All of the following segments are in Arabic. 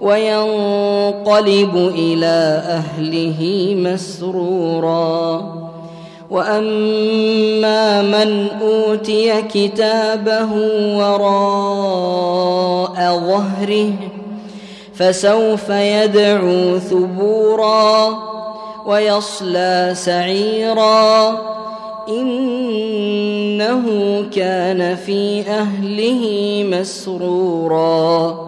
وينقلب إلى أهله مسرورا. وأما من أوتي كتابه وراء ظهره فسوف يدعو ثبورا ويصلى سعيرا. إنه كان في أهله مسرورا.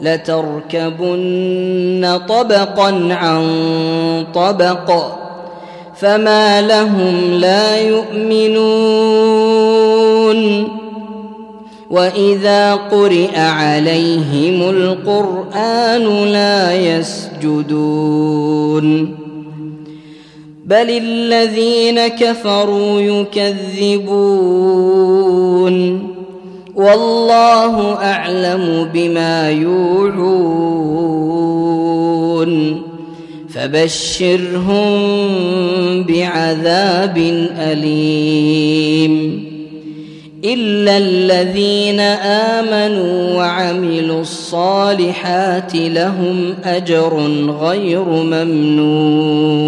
لتركبن طبقا عن طبق فما لهم لا يؤمنون. وإذا قرئ عليهم القرآن لا يسجدون. بل الذين كفروا يكذبون. والله أعلم بما يوعون. فبشرهم بعذاب أليم. إلا الذين آمنوا وعملوا الصالحات لهم أجر غير ممنون.